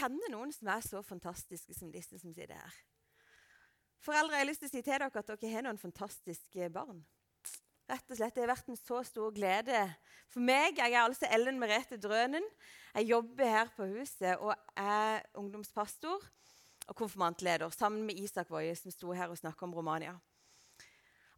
kjenner noen som er så fantastiske som disse som sitter her. Foreldre, jeg har lyst til å si til dere at dere har noen fantastiske barn. Rett og slett, Det har vært en så stor glede for meg. Jeg er altså Ellen Merete Drønen. Jeg jobber her på huset og er ungdomspastor og konfirmantleder sammen med Isak Woie, som sto her og snakka om Romania.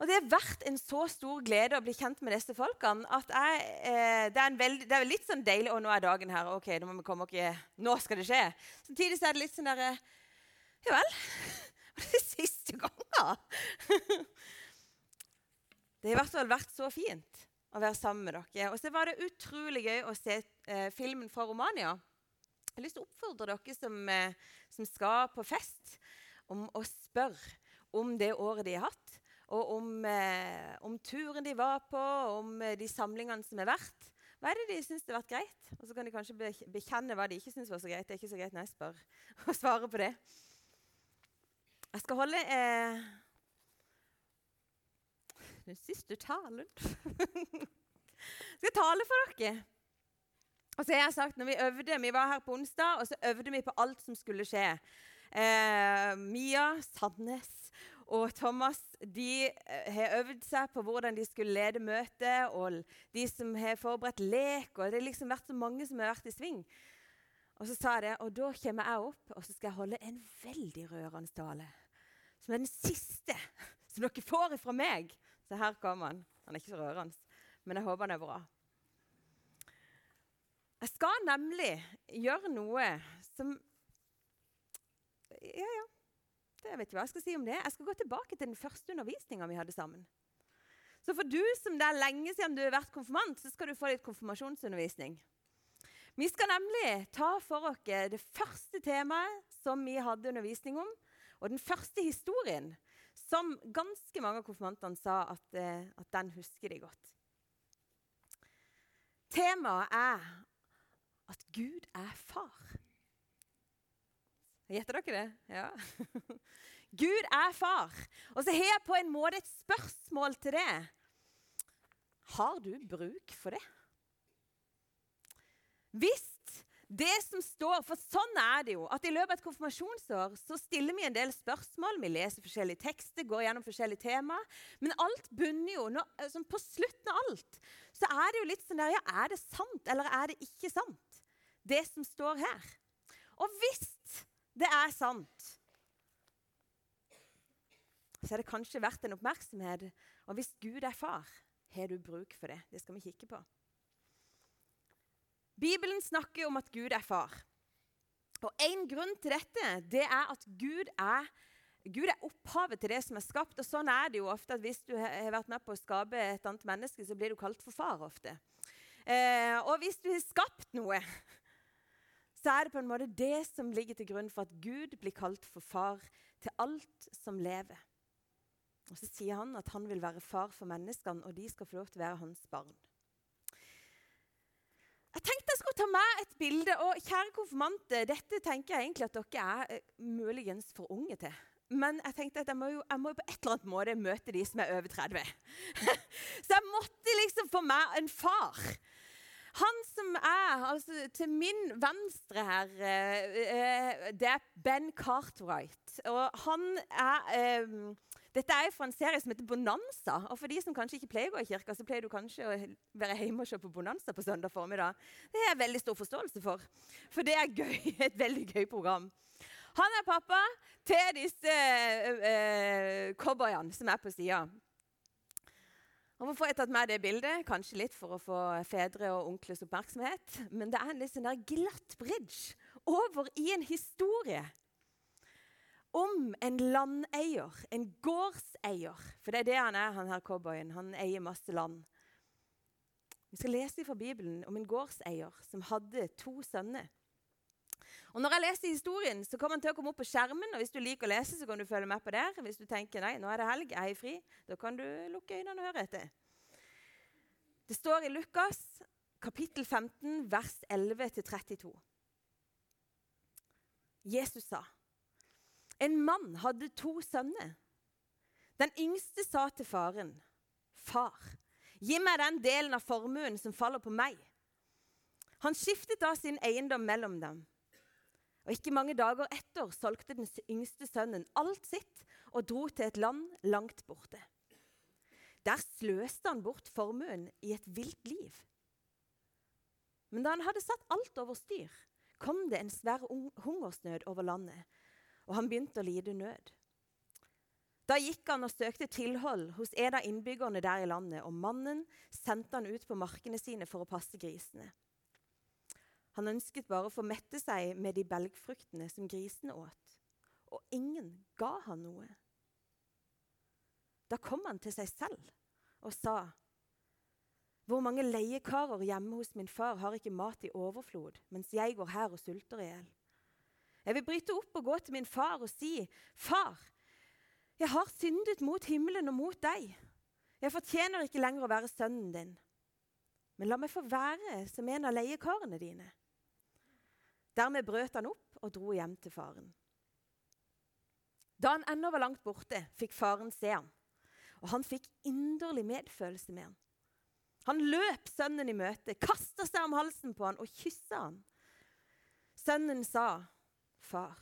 Og Det har vært en så stor glede å bli kjent med disse folkene at jeg, eh, det, er veld, det, er litt sånn deilig Og nå er dagen her. ok, Nå må vi komme okay, Nå skal det skje. Samtidig så er det litt sånn derre Ja vel? Var det siste gangen? det har i hvert fall vært så fint å være sammen med dere. Og så var det utrolig gøy å se eh, filmen fra Romania. Jeg har lyst til å oppfordre dere som, eh, som skal på fest, om å spørre om det året de har hatt og om, eh, om, turen de var på, om eh, de samlingene som er verdt. Hva er det de syns har vært greit? Og så kan de kanskje bekjenne hva de ikke syns var så greit. Det er ikke så greit når jeg spør og svarer på det. Jeg skal holde eh, den siste talen. jeg skal tale for dere. Og så har jeg sagt, når Vi øvde, vi var her på onsdag, og så øvde vi på alt som skulle skje. Eh, Mia Sandnes og Thomas de eh, har øvd seg på hvordan de skulle lede møtet, og de som har forberedt lek. og Det har liksom vært så mange som har vært i sving. Og så sa jeg det, og da kommer jeg opp og så skal jeg holde en veldig rørende tale. Som er den siste som dere får fra meg. Så her kommer han. Han er ikke så rørende, men jeg håper han er bra. Jeg skal nemlig gjøre noe som Ja, ja. Jeg vet ikke hva jeg skal si om det. Jeg skal gå tilbake til den første undervisninga vi hadde sammen. Så for du som det er lenge siden du har vært konfirmant, så skal du få litt konfirmasjonsundervisning. Vi skal nemlig ta for oss det første temaet som vi hadde undervisning om, og den første historien som ganske mange av konfirmantene sa at, eh, at den husker de godt. Temaet er at Gud er far. Gjetter dere det? Ja. Gud er far. Og så har jeg på en måte et spørsmål til det. Har du bruk for det? Hvis det som står For sånn er det jo. at I løpet av et konfirmasjonsår så stiller vi en del spørsmål. Vi leser forskjellige tekster, går gjennom forskjellige temaer. Men alt bunner jo når, altså På slutten av alt så er det jo litt sånn der Ja, er det sant, eller er det ikke sant? Det som står her. Og hvis det er sant, så er det kanskje verdt en oppmerksomhet. Og hvis Gud er far, har du bruk for det. Det skal vi kikke på. Bibelen snakker om at Gud er far. Og En grunn til dette det er at Gud er, Gud er opphavet til det som er skapt. og Sånn er det jo ofte at hvis du har vært med på å skape et annet menneske, så blir du kalt for far ofte. Eh, og hvis du har skapt noe, så er det på en måte det som ligger til grunn for at Gud blir kalt for far til alt som lever. Og Så sier han at han vil være far for menneskene, og de skal få lov til å være hans barn. Jeg tenkte jeg skulle ta med et bilde. og Kjære konfirmante, dette tenker jeg egentlig at dere er eh, muligens for unge til. Men jeg tenkte at jeg må, jo, jeg må på et eller annet måte møte de som er over 30. Så jeg måtte liksom få meg en far han som er altså, til min venstre her, eh, eh, det er Ben Cartwright. Og han er eh, Dette er fra en serie som heter Bonanza. Og for de som kanskje ikke pleier å gå i kirka, så pleier du kanskje å være hjemme og se på Bonanza på søndag formiddag. Det har jeg veldig stor forståelse for. For det er gøy, et veldig gøy program. Han er pappa til disse uh, uh, som er på sida. Og Hvorfor har tatt med det bildet? Kanskje litt for å få fedre og onkles oppmerksomhet. Men det er en litt sånn der glatt bridge over i en historie om en landeier, en gårdseier. For det er det han er, han her cowboyen. Han eier masse land. Vi skal lese fra Bibelen om en gårdseier som hadde to sønner. Og Når jeg leser historien, så kommer den til å komme opp på skjermen. og Hvis du liker å lese, så kan du følge med på der. Hvis du tenker nei, nå er det helg, jeg er fri, da kan du lukke øynene og høre etter. Det står i Lukas kapittel 15, vers 11-32. Jesus sa, en mann hadde to sønner. Den yngste sa til faren, 'Far, gi meg den delen av formuen som faller på meg.' Han skiftet da sin eiendom mellom dem. Og Ikke mange dager etter solgte den yngste sønnen alt sitt og dro til et land langt borte. Der sløste han bort formuen i et vilt liv. Men da han hadde satt alt over styr, kom det en svær hungersnød over landet, og han begynte å lide nød. Da gikk han og søkte tilhold hos en av innbyggerne der i landet, og mannen sendte han ut på markene sine for å passe grisene. Han ønsket bare å få mette seg med de belgfruktene som grisene åt, og ingen ga han noe. Da kom han til seg selv og sa, hvor mange leiekarer hjemme hos min far har ikke mat i overflod, mens jeg går her og sulter i hjel? Jeg vil bryte opp og gå til min far og si, Far, jeg har syndet mot himmelen og mot deg. Jeg fortjener ikke lenger å være sønnen din. Men la meg få være som en av leiekarene dine. Dermed brøt han opp og dro hjem til faren. Da han ennå var langt borte, fikk faren se ham, og han fikk inderlig medfølelse med ham. Han løp sønnen i møte, kasta seg om halsen på han og kyssa han. Sønnen sa, 'Far,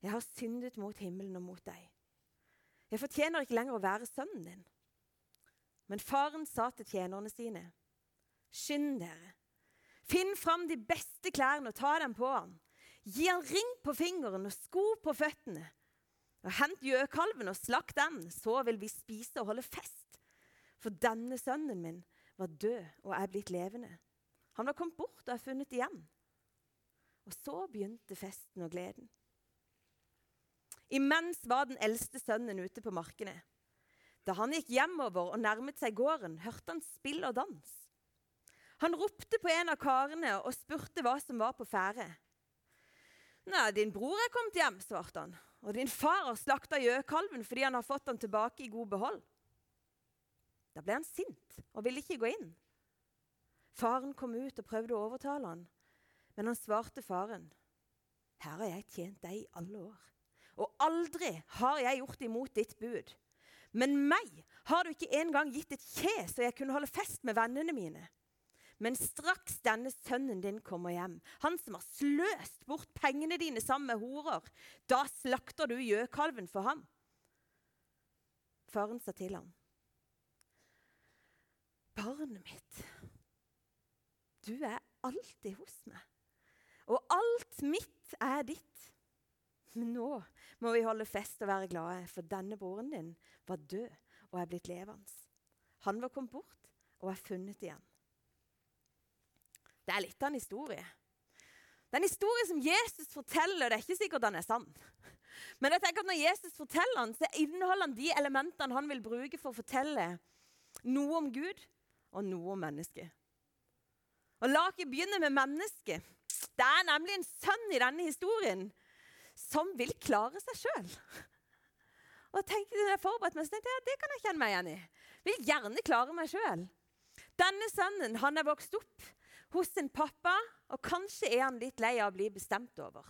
jeg har syndet mot himmelen og mot deg.' 'Jeg fortjener ikke lenger å være sønnen din.' Men faren sa til tjenerne sine, 'Skynd dere, Finn fram de beste klærne og ta dem på han. Gi han ring på fingeren og sko på føttene. Og Hent gjøkalven og slakt den, så vil vi spise og holde fest. For denne sønnen min var død og er blitt levende. Han var kommet bort og er funnet igjen. Og så begynte festen og gleden. Imens var den eldste sønnen ute på markene. Da han gikk hjemover og nærmet seg gården, hørte han spill og dans. Han ropte på en av karene og spurte hva som var på ferde. Nei, din bror er kommet hjem, svarte han. Og din far har slakta gjøkalven fordi han har fått den tilbake i god behold. Da ble han sint og ville ikke gå inn. Faren kom ut og prøvde å overtale han, men han svarte faren. Her har jeg tjent deg i alle år, og aldri har jeg gjort imot ditt bud. Men meg har du ikke engang gitt et kje så jeg kunne holde fest med vennene mine. Men straks denne sønnen din kommer hjem, han som har sløst bort pengene dine sammen med horer, da slakter du gjøkalven for ham. Faren sa til ham, Barnet mitt, du er alltid hos meg, og alt mitt er ditt. Men nå må vi holde fest og være glade, for denne broren din var død og er blitt levende. Han var kommet bort og er funnet igjen. Det er litt av en historie. Det er en historie som Jesus forteller. og Det er ikke sikkert den er sann. Men jeg tenker at når Jesus forteller den, så inneholder han de elementene han vil bruke for å fortelle noe om Gud og noe om mennesket. Og La oss begynne med mennesket. Det er nemlig en sønn i denne historien som vil klare seg sjøl. Og jeg tenkte, jeg forberedte meg, så tenkte jeg, ja, det kan jeg kjenne meg igjen i. Vil gjerne klare meg sjøl. Denne sønnen han er vokst opp hos sin pappa, og kanskje er han litt lei av å bli bestemt over.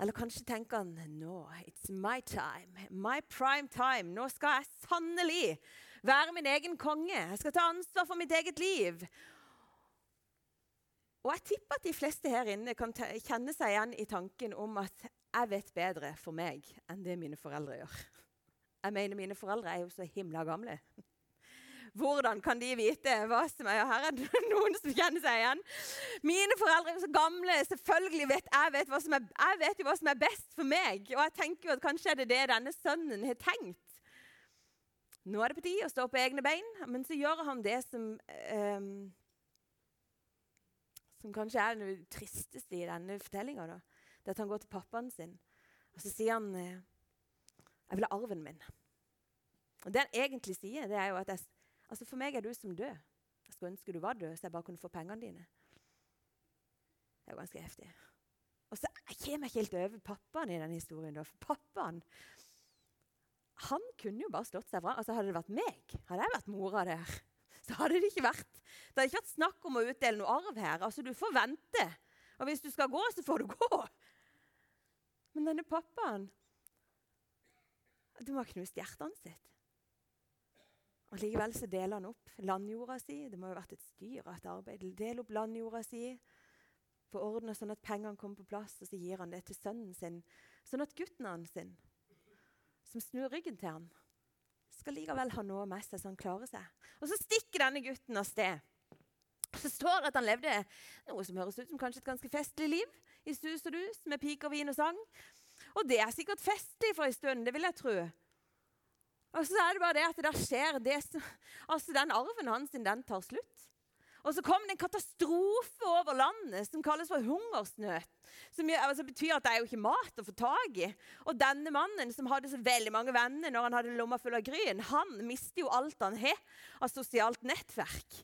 Eller kanskje tenker han nå, it's my time, my prime time. Nå skal jeg sannelig være min egen konge. Jeg skal ta ansvar for mitt eget liv. Og jeg tipper at de fleste her inne kan kjenne seg igjen i tanken om at jeg vet bedre for meg enn det mine foreldre gjør. Jeg mener, Mine foreldre er jo så himla gamle. Hvordan kan de vite hva som er Her er det noen som kjenner seg igjen. Mine foreldre er så gamle. Selvfølgelig vet jeg, vet er, jeg vet jo hva som er best for meg. Og jeg tenker jo at kanskje er det det denne sønnen har tenkt. Nå er det på tide å stå på egne bein, men så gjør han det som eh, Som kanskje er det tristeste i denne fortellinga. Det at han går til pappaen sin og så sier han eh, 'Jeg vil ha arven min'. Og Det han egentlig sier, det er jo at jeg, Altså For meg er du som død. Jeg skulle ønske du var død, så jeg bare kunne få pengene dine. Det er jo ganske heftig. Og så kommer jeg ikke helt over pappaen i denne historien. da, For pappaen han kunne jo bare slått seg fra. Altså Hadde det vært meg, hadde jeg vært mora der, så hadde det ikke vært Det hadde ikke vært snakk om å utdele noe arv her. Altså Du får vente. Og hvis du skal gå, så får du gå. Men denne pappaen Du må ha knust hjertet sitt. Og Likevel så deler han opp landjorda si. Det må jo ha vært et styr av et arbeid. Del opp landjorda si. får ordna sånn at pengene kommer på plass, og så gir han det til sønnen sin. Sånn at gutten hans, sin, som snur ryggen til han, skal likevel ha noe med seg så han klarer seg. Og så stikker denne gutten av sted. Så står det at han levde noe som høres ut som kanskje et ganske festlig liv. I sus og dus, med piker, vin og sang. Og det er sikkert festlig for en stund, det vil jeg tro. Og så er det bare det at det skjer det, altså Den arven hans den tar slutt. Og så kom det en katastrofe over landet som kalles for hungersnød. Som altså, betyr at det er jo ikke mat å få tak i. Og denne mannen som hadde så veldig mange venner når han hadde lomma full av gryn, han mister jo alt han har av sosialt nettverk.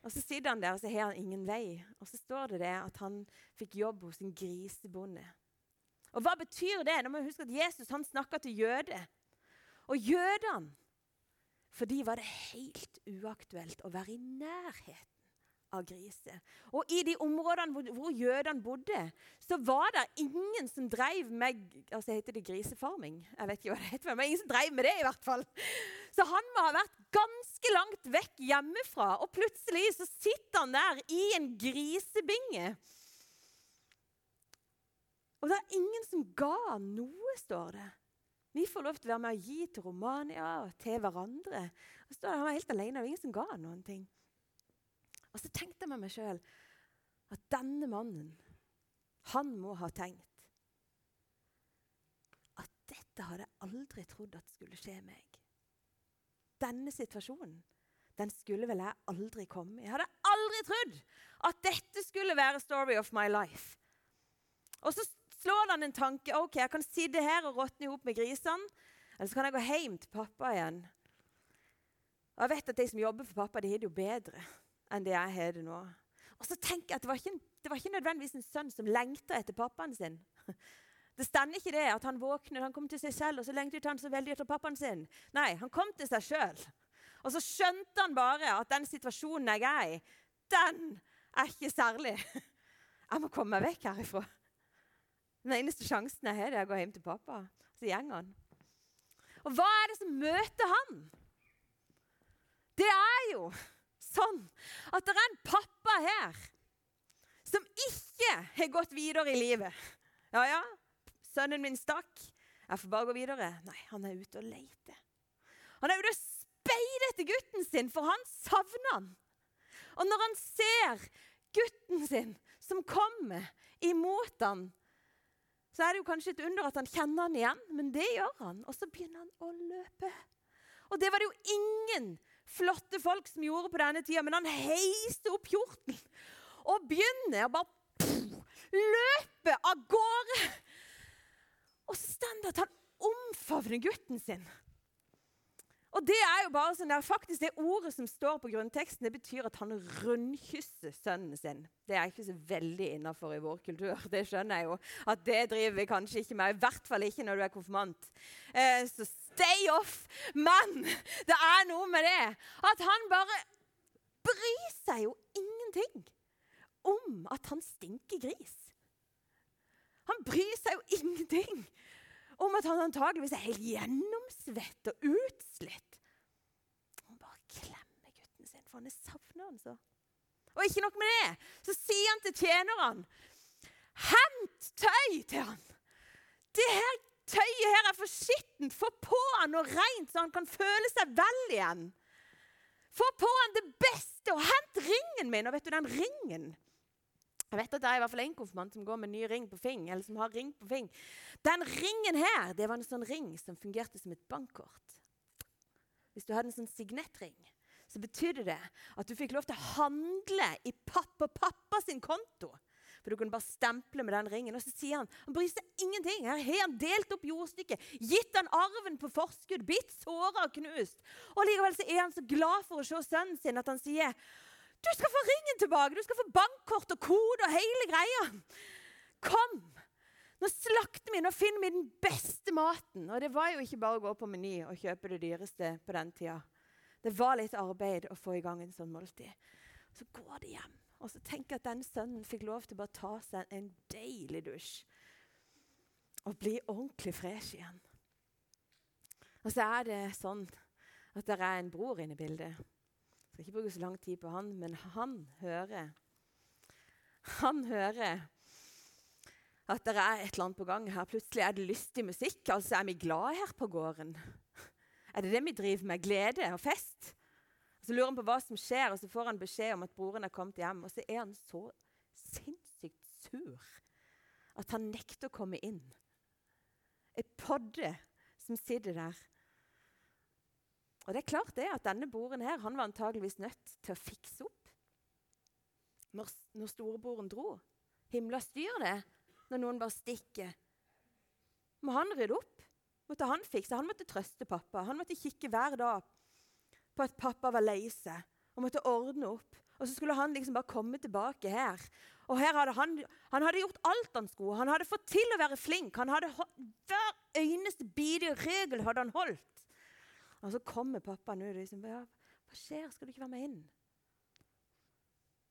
Og Så sitter han der og så har han ingen vei. Og så står det det at han fikk jobb hos en grisebonde. Og Hva betyr det? Nå må vi huske at Jesus han snakka til jøder. Og jødene for de var det helt uaktuelt å være i nærheten av griser. Og i de områdene hvor, hvor jødene bodde, så var det ingen som drev med altså heter det grisefarming. Jeg vet ikke hva det heter, men ingen som drev med det. i hvert fall. Så han må ha vært ganske langt vekk hjemmefra, og plutselig så sitter han der i en grisebinge. Og det er ingen som ga noe, står det. Vi får lov til å være med og gi til Romania og til hverandre. Og så Han var helt alene, og ingen som ga noen ting. Og så tenkte jeg med meg sjøl at denne mannen, han må ha tenkt at dette hadde jeg aldri trodd at skulle skje meg. Denne situasjonen, den skulle vel jeg aldri komme i. Jeg hadde aldri trodd at dette skulle være story of my life. Og så slår han en tanke. ok, Jeg kan sitte her og råtne i med grisene. Eller så kan jeg gå hjem til pappa igjen. Og jeg vet at De som jobber for pappa, de har det jo bedre enn det jeg har det nå. Og så tenker jeg at Det var ikke, det var ikke nødvendigvis en sønn som lengta etter pappaen sin. Det stender ikke det at han våknet, han kom til seg selv, og så lengtet han så veldig etter pappaen sin. Nei, han kom til seg sjøl. Og så skjønte han bare at den situasjonen jeg er i, den er ikke særlig. Jeg må komme meg vekk herifra. Den eneste sjansen jeg har, er å gå hjem til pappa. Så går han. Og hva er det som møter han? Det er jo sånn at det er en pappa her som ikke har gått videre i livet. Ja, ja, sønnen min stakk. Jeg får bare gå videre. Nei, han er ute og leter. Han er ute og speider etter gutten sin, for han savner han. Og når han ser gutten sin som kommer imot han, så er det jo kanskje et under at han kjenner han igjen, men det gjør han. Og så begynner han å løpe. Og det var det jo ingen flotte folk som gjorde på denne tida, men han heiste opp hjorten og begynner å bare pff, løpe av gårde. Og så står det at han omfavner gutten sin. Og det er jo bare sånn der, faktisk det ordet som står på grunnteksten, det betyr at han rundkysser sønnen sin. Det er ikke så veldig innafor i vår kultur. Det skjønner jeg jo. At det driver vi kanskje ikke med. I hvert fall ikke når du er konfirmant. Eh, så stay off! Men det er noe med det at han bare bryr seg jo ingenting om at han stinker gris. Han bryr seg jo ingenting om at han antageligvis er helt gjennomsvett og utslitt. Han bare klemmer gutten sin, for han er savner han så. Og ikke nok med det, så sier han til tjenerne Hent tøy til han! Det her tøyet her er for skittent. Få på han noe rent, så han kan føle seg vel igjen. Få på han det beste, og hent ringen min. Og vet du, den ringen jeg vet at det er i hvert fall en konfirmant som går med en ny ring på fing. eller som har ring på fing. Den ringen her det var en sånn ring som fungerte som et bankkort. Hvis du hadde en sånn signettring, så betydde det at du fikk lov til å handle i pappa og pappa sin konto. For du kunne bare stemple med den ringen. Og så sier han han bryr seg ingenting. Her har han delt opp jordstykket, gitt han arven på forskudd, bitt, såra og knust. Og likevel så er han så glad for å se sønnen sin at han sier du skal få ringen tilbake! Du skal få bankkort og kode og hele greia! Kom! Nå slakter vi, nå finner vi den beste maten. Og det var jo ikke bare å gå på Meny og kjøpe det dyreste på den tida. Det var litt arbeid å få i gang en sånn måltid. Så går de hjem. Og så tenker jeg at den sønnen fikk lov til å bare ta seg en deilig dusj. Og bli ordentlig fresh igjen. Og så er det sånn at det er en bror inne i bildet skal ikke bruke så lang tid på han, men han hører han hører at det er et eller annet på gang her. Plutselig er det lystig musikk. Altså, er vi glade her på gården? Er det det vi driver med? Glede og fest? så lurer han på hva som skjer, og så får han beskjed om at broren er kommet hjem. Og så er han så sinnssykt sur at han nekter å komme inn. Et podde som sitter der. Og det er klart det at denne broren her, han var antageligvis nødt til å fikse opp når, når storebroren dro. Himla styr det når noen bare stikker. Må han rydde opp? Måtte han fikse? Han måtte trøste pappa. Han måtte kikke hver dag på at pappa var lei seg og måtte ordne opp. Og så skulle han liksom bare komme tilbake her. Og her hadde han, han hadde gjort alt han skulle. Han hadde fått til å være flink. Han hadde Hver eneste bidige regel hadde han holdt. Og så kommer pappaen ut og liksom, ja, 'Hva skjer? Skal du ikke være med inn?'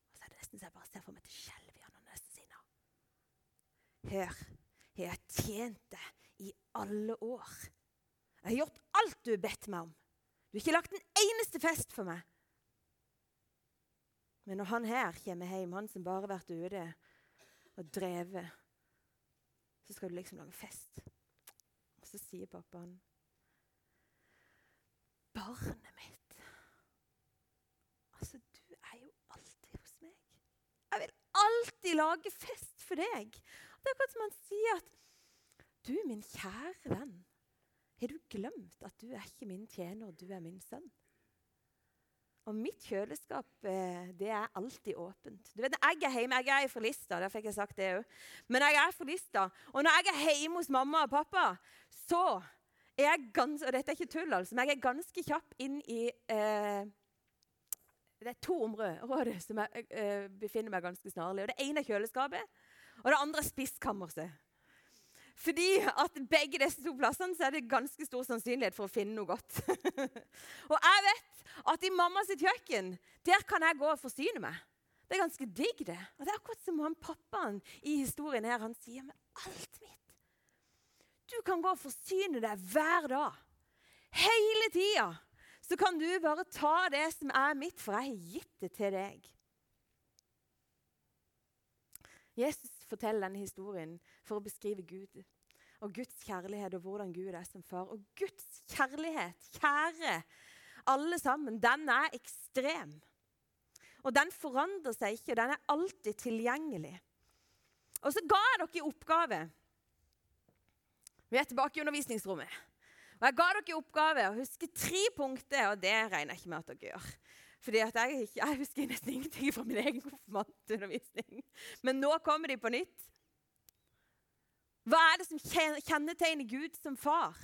Og så er det nesten så jeg bare ser for meg til skjelv i han neste sinna. Hør, jeg har tjent deg i alle år. Jeg har gjort alt du har bedt meg om. Du har ikke lagt en eneste fest for meg. Men når han her kommer hjem, han som bare har vært ute og drevet, så skal du liksom lage fest. Og så sier pappaen Barnet mitt. Altså, du er jo alltid hos meg. Jeg vil alltid lage fest for deg. Det er akkurat som han sier at Du, min kjære venn, har du glemt at du er ikke min tjener, du er min sønn? Og mitt kjøleskap eh, det er alltid åpent. Du vet, Jeg er hjemme, jeg er fra Lista, der fikk jeg sagt det òg. Men jeg er fra Lista. Og når jeg er hjemme hos mamma og pappa, så er ganske Og dette er ikke tull, altså, men jeg er ganske kjapp inn i eh, Det er to områder som jeg eh, befinner meg ganske snarlig. Og Det ene er kjøleskapet, og det andre er spiskammerset. Fordi at begge disse to plassene så er det ganske stor sannsynlighet for å finne noe godt. og jeg vet at i mamma sitt kjøkken der kan jeg gå og forsyne meg. Det er ganske digg, det. Og det er akkurat som han pappaen i historien her, han sier med alt mitt. Du kan gå og forsyne deg hver dag. Hele tida. Så kan du bare ta det som er mitt, for jeg har gitt det til deg. Jesus forteller denne historien for å beskrive Gud og Guds kjærlighet og hvordan Gud er som far. Og Guds kjærlighet, kjære alle sammen, den er ekstrem. Og den forandrer seg ikke, og den er alltid tilgjengelig. Og så ga jeg dere i oppgave Vi er tilbake i undervisningsrommet. Og jeg ga dere i oppgave å huske tre punkter, og det regner jeg ikke med at dere gjør. Fordi jeg, jeg, husker nesten ingenting fra min egen konfirmantundervisning. Men nå kommer de på nytt. Hva er det som kjennetegner Gud som far?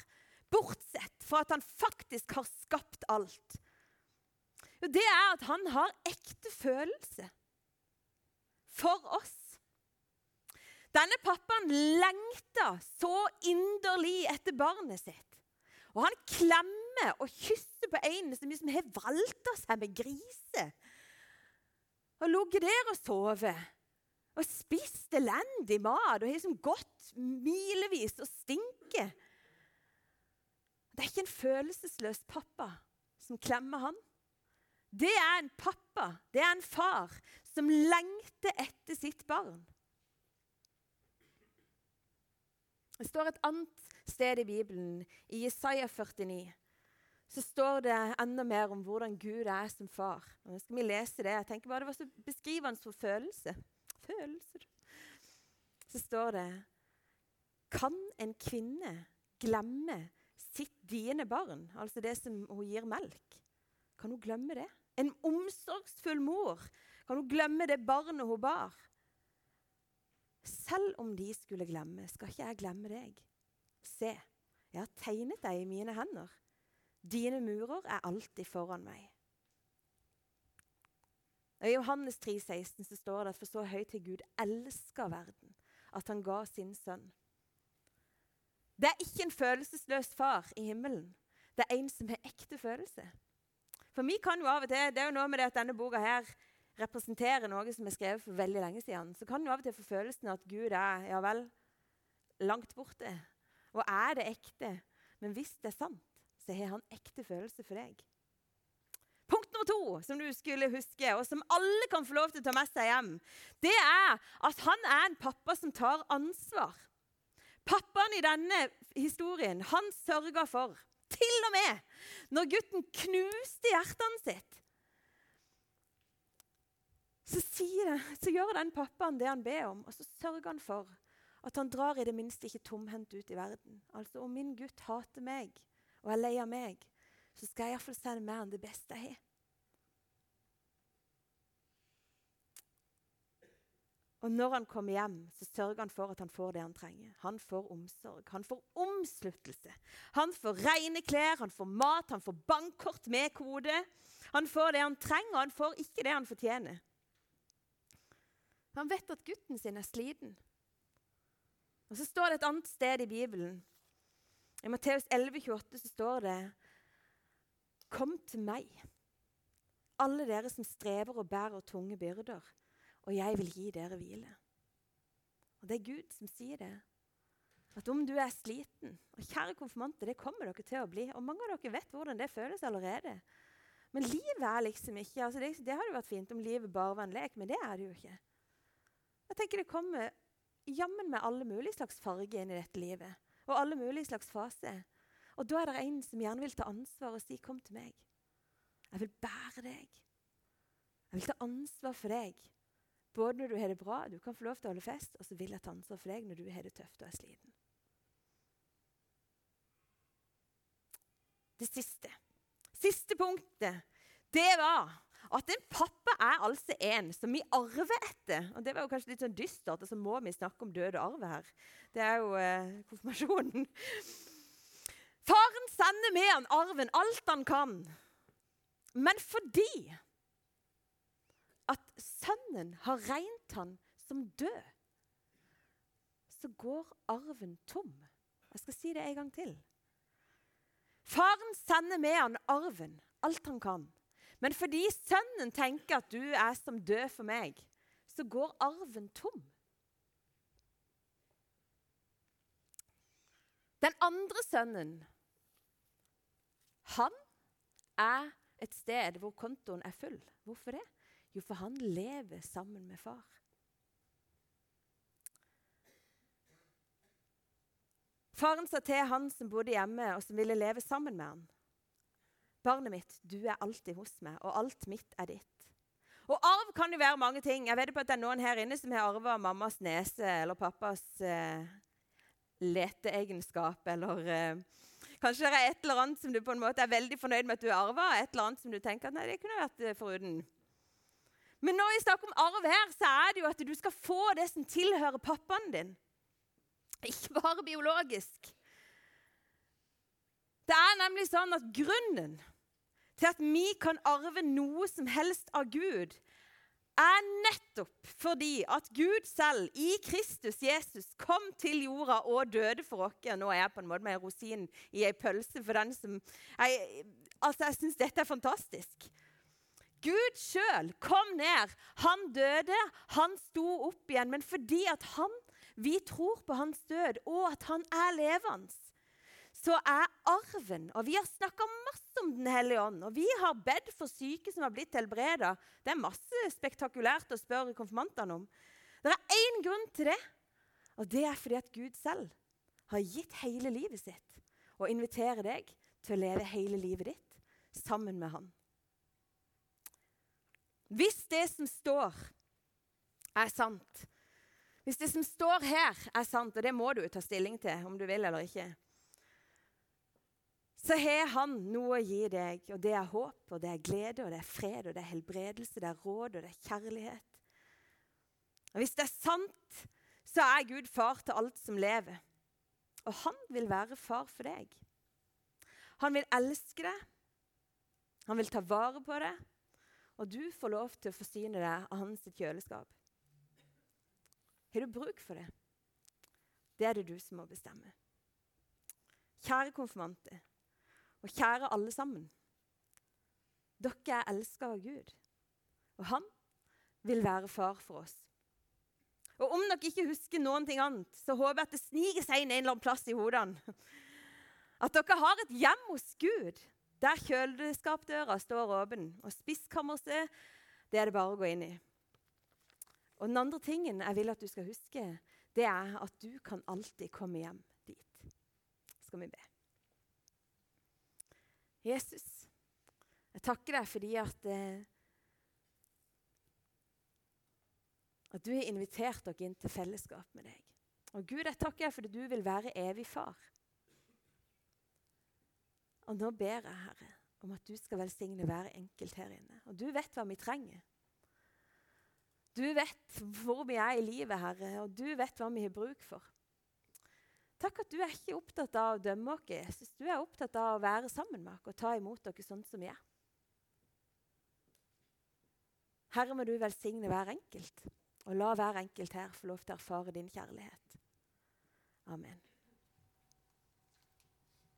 Bortsett fra at han faktisk har skapt alt. Jo, det er at han har ekte følelse for oss. Denne pappaen lengta så inderlig etter barnet sitt. Og han klemmer og kysser på en som har valta seg med griser. Og ligget der og sovet. Og spist elendig mat og har liksom gått milevis og stinker. Det er ikke en følelsesløs pappa som klemmer han. Det er en pappa, det er en far, som lengter etter sitt barn. Det står et annet sted i Bibelen, i Jesaja 49, så står det enda mer om hvordan Gud er som far. Nå skal vi lese det. Jeg tenker bare Det var så beskrivende for følelse. Følelser. Så står det Kan en kvinne glemme sitt dine barn, altså det som hun gir melk? Kan hun glemme det? En omsorgsfull mor, kan hun glemme det barnet hun bar? Selv om de skulle glemme, skal ikke jeg glemme deg. Se, jeg har tegnet deg i mine hender. Dine murer er alltid foran meg. I Johannes 3, 16 så står det at for så høyt til Gud elsker verden, at han ga sin sønn. Det er ikke en følelsesløs far i himmelen. Det er en som har ekte følelse. For vi kan jo av og til, Det er jo noe med det at denne boka her representerer noe som er skrevet for veldig lenge siden. Så kan du av og til få følelsen at Gud er ja vel, langt borte. Og er det ekte? Men hvis det er sant, så har han ekte følelse for deg. Punkt nummer to som du skulle huske, og som alle kan få lov til å ta med seg hjem, det er at han er en pappa som tar ansvar. Pappaen i denne historien, han sørga for, til og med når gutten knuste hjertet sitt, det, så, gjør den pappaen det han ber om, og så sørger han for at han drar i det minste ikke tomhendt ut i verden. Altså, Om min gutt hater meg og er lei av meg, så skal jeg iallfall sende med han det beste jeg har. Og når han kommer hjem, så sørger han for at han får det han trenger. Han får omsorg, han får omsluttelse. Han får rene klær, han får mat, han får bankkort med kode. Han får det han trenger, og han får ikke det han fortjener. Han vet at gutten sin er sliten. Og Så står det et annet sted i Bibelen. I Matteus 11, 28 så står det Kom til meg, alle dere som strever og bærer tunge byrder, og jeg vil gi dere hvile. Og Det er Gud som sier det. At om du er sliten Og kjære konfirmanter, det kommer dere til å bli. Og mange av dere vet hvordan det føles allerede. Men livet er liksom ikke altså det, det hadde vært fint om livet bare var en lek, men det er det jo ikke. Jeg tenker Det kommer jammen med alle mulige slags farger inn i dette livet. Og alle mulige slags faser. Og da er det en som gjerne vil ta ansvar og si 'kom til meg'. Jeg vil bære deg. Jeg vil ta ansvar for deg. Både når du har det bra, du kan få lov til å holde fest, og så vil jeg ta ansvar for deg når du har det tøft og er sliten. Det siste. Siste punktet, det var at en pappa er altså en som vi arver etter. Og Det var jo kanskje litt sånn dystert, og så må vi snakke om død og arv her. Det er jo eh, konfirmasjonen. Faren sender med han arven alt han kan. Men fordi at sønnen har regnet han som død, så går arven tom. Jeg skal si det en gang til. Faren sender med han arven, alt han kan. Men fordi sønnen tenker at du er som død for meg, så går arven tom. Den andre sønnen, han er et sted hvor kontoen er full. Hvorfor det? Jo, for han lever sammen med far. Faren sa til han som bodde hjemme og som ville leve sammen med han. Barnet mitt, du er alltid hos meg, og alt mitt er ditt. Og arv kan jo være mange ting. Jeg vet på at det er noen her inne som har arva mammas nese eller pappas eh, leteegenskap, eller eh, kanskje det er et eller annet som du på en måte er veldig fornøyd med at du har arva, et eller annet som du tenker at nei, det kunne vært foruden. foruten. Men når vi snakker om arv her, så er det jo at du skal få det som tilhører pappaen din. Ikke bare biologisk. Det er nemlig sånn at grunnen til at vi kan arve noe som helst av Gud, er nettopp fordi at Gud selv i Kristus Jesus kom til jorda og døde for oss. Nå er jeg på en måte med rosin i ei pølse for den som Jeg, altså, jeg syns dette er fantastisk. Gud sjøl kom ned. Han døde, han sto opp igjen. Men fordi at han, vi tror på hans død, og at han er levende, så er arven Og vi har snakka masse om Den hellige ånd. Og vi har bedt for syke som har blitt helbreda. Det er masse spektakulært å spørre konfirmantene om. Det er én grunn til det, og det er fordi at Gud selv har gitt hele livet sitt og inviterer deg til å leve hele livet ditt sammen med Han. Hvis det som står, er sant Hvis det som står her, er sant, og det må du ta stilling til om du vil eller ikke så har han noe å gi deg. Og det er håp, og det er glede, og det er fred, og det er helbredelse, det er råd, og det er kjærlighet. Og Hvis det er sant, så er Gud far til alt som lever. Og han vil være far for deg. Han vil elske deg, han vil ta vare på deg, og du får lov til å forsyne deg av hans kjøleskap. Har du bruk for det? Det er det du som må bestemme. Kjære konfirmanter. Og kjære alle sammen. Dere er elska av Gud, og han vil være far for oss. Og Om dere ikke husker noen ting annet, så håper jeg at det sniker seg inn en eller annen plass i hodene. At dere har et hjem hos Gud. Der kjøleskapdøra står åpen, og spiskammerset, det er det bare å gå inn i. Og Den andre tingen jeg vil at du skal huske, det er at du kan alltid komme hjem dit. Skal vi be. Jesus, jeg takker deg fordi at, eh, at du har invitert dere inn til fellesskap med deg. Og Gud, jeg takker deg fordi du vil være evig far. Og nå ber jeg, Herre, om at du skal velsigne hver enkelt her inne. Og du vet hva vi trenger. Du vet hvor vi er i livet, Herre, og du vet hva vi har bruk for. Takk at du er ikke opptatt av å dømme oss, Jesus. Du er opptatt av å være sammen med oss og ta imot dere sånn som vi er. Herre, må du velsigne hver enkelt, og la hver enkelt her få lov til å erfare din kjærlighet. Amen.